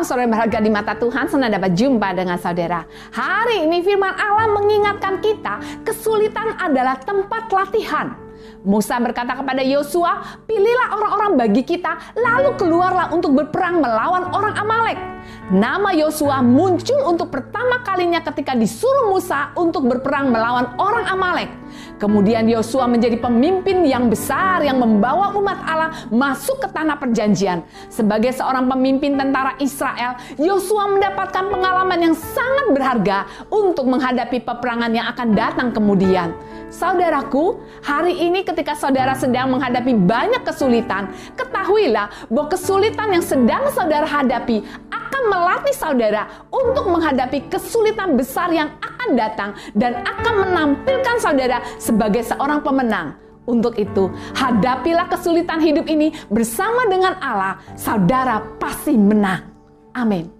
Shalom saudara berharga di mata Tuhan, senang dapat jumpa dengan saudara. Hari ini firman Allah mengingatkan kita, kesulitan adalah tempat latihan. Musa berkata kepada Yosua, pilihlah orang-orang bagi kita, lalu keluarlah untuk berperang melawan orang Amalek. Nama Yosua muncul untuk pertama kalinya ketika disuruh Musa untuk berperang melawan orang Amalek. Kemudian Yosua menjadi pemimpin yang besar yang membawa umat Allah masuk ke tanah perjanjian. Sebagai seorang pemimpin tentara Israel, Yosua mendapatkan pengalaman yang sangat berharga untuk menghadapi peperangan yang akan datang kemudian. Saudaraku, hari ini ketika saudara sedang menghadapi banyak kesulitan, ketahuilah bahwa kesulitan yang sedang saudara hadapi akan melatih saudara untuk menghadapi kesulitan besar yang akan datang dan akan menampilkan saudara sebagai seorang pemenang. Untuk itu, hadapilah kesulitan hidup ini bersama dengan Allah, saudara pasti menang. Amin.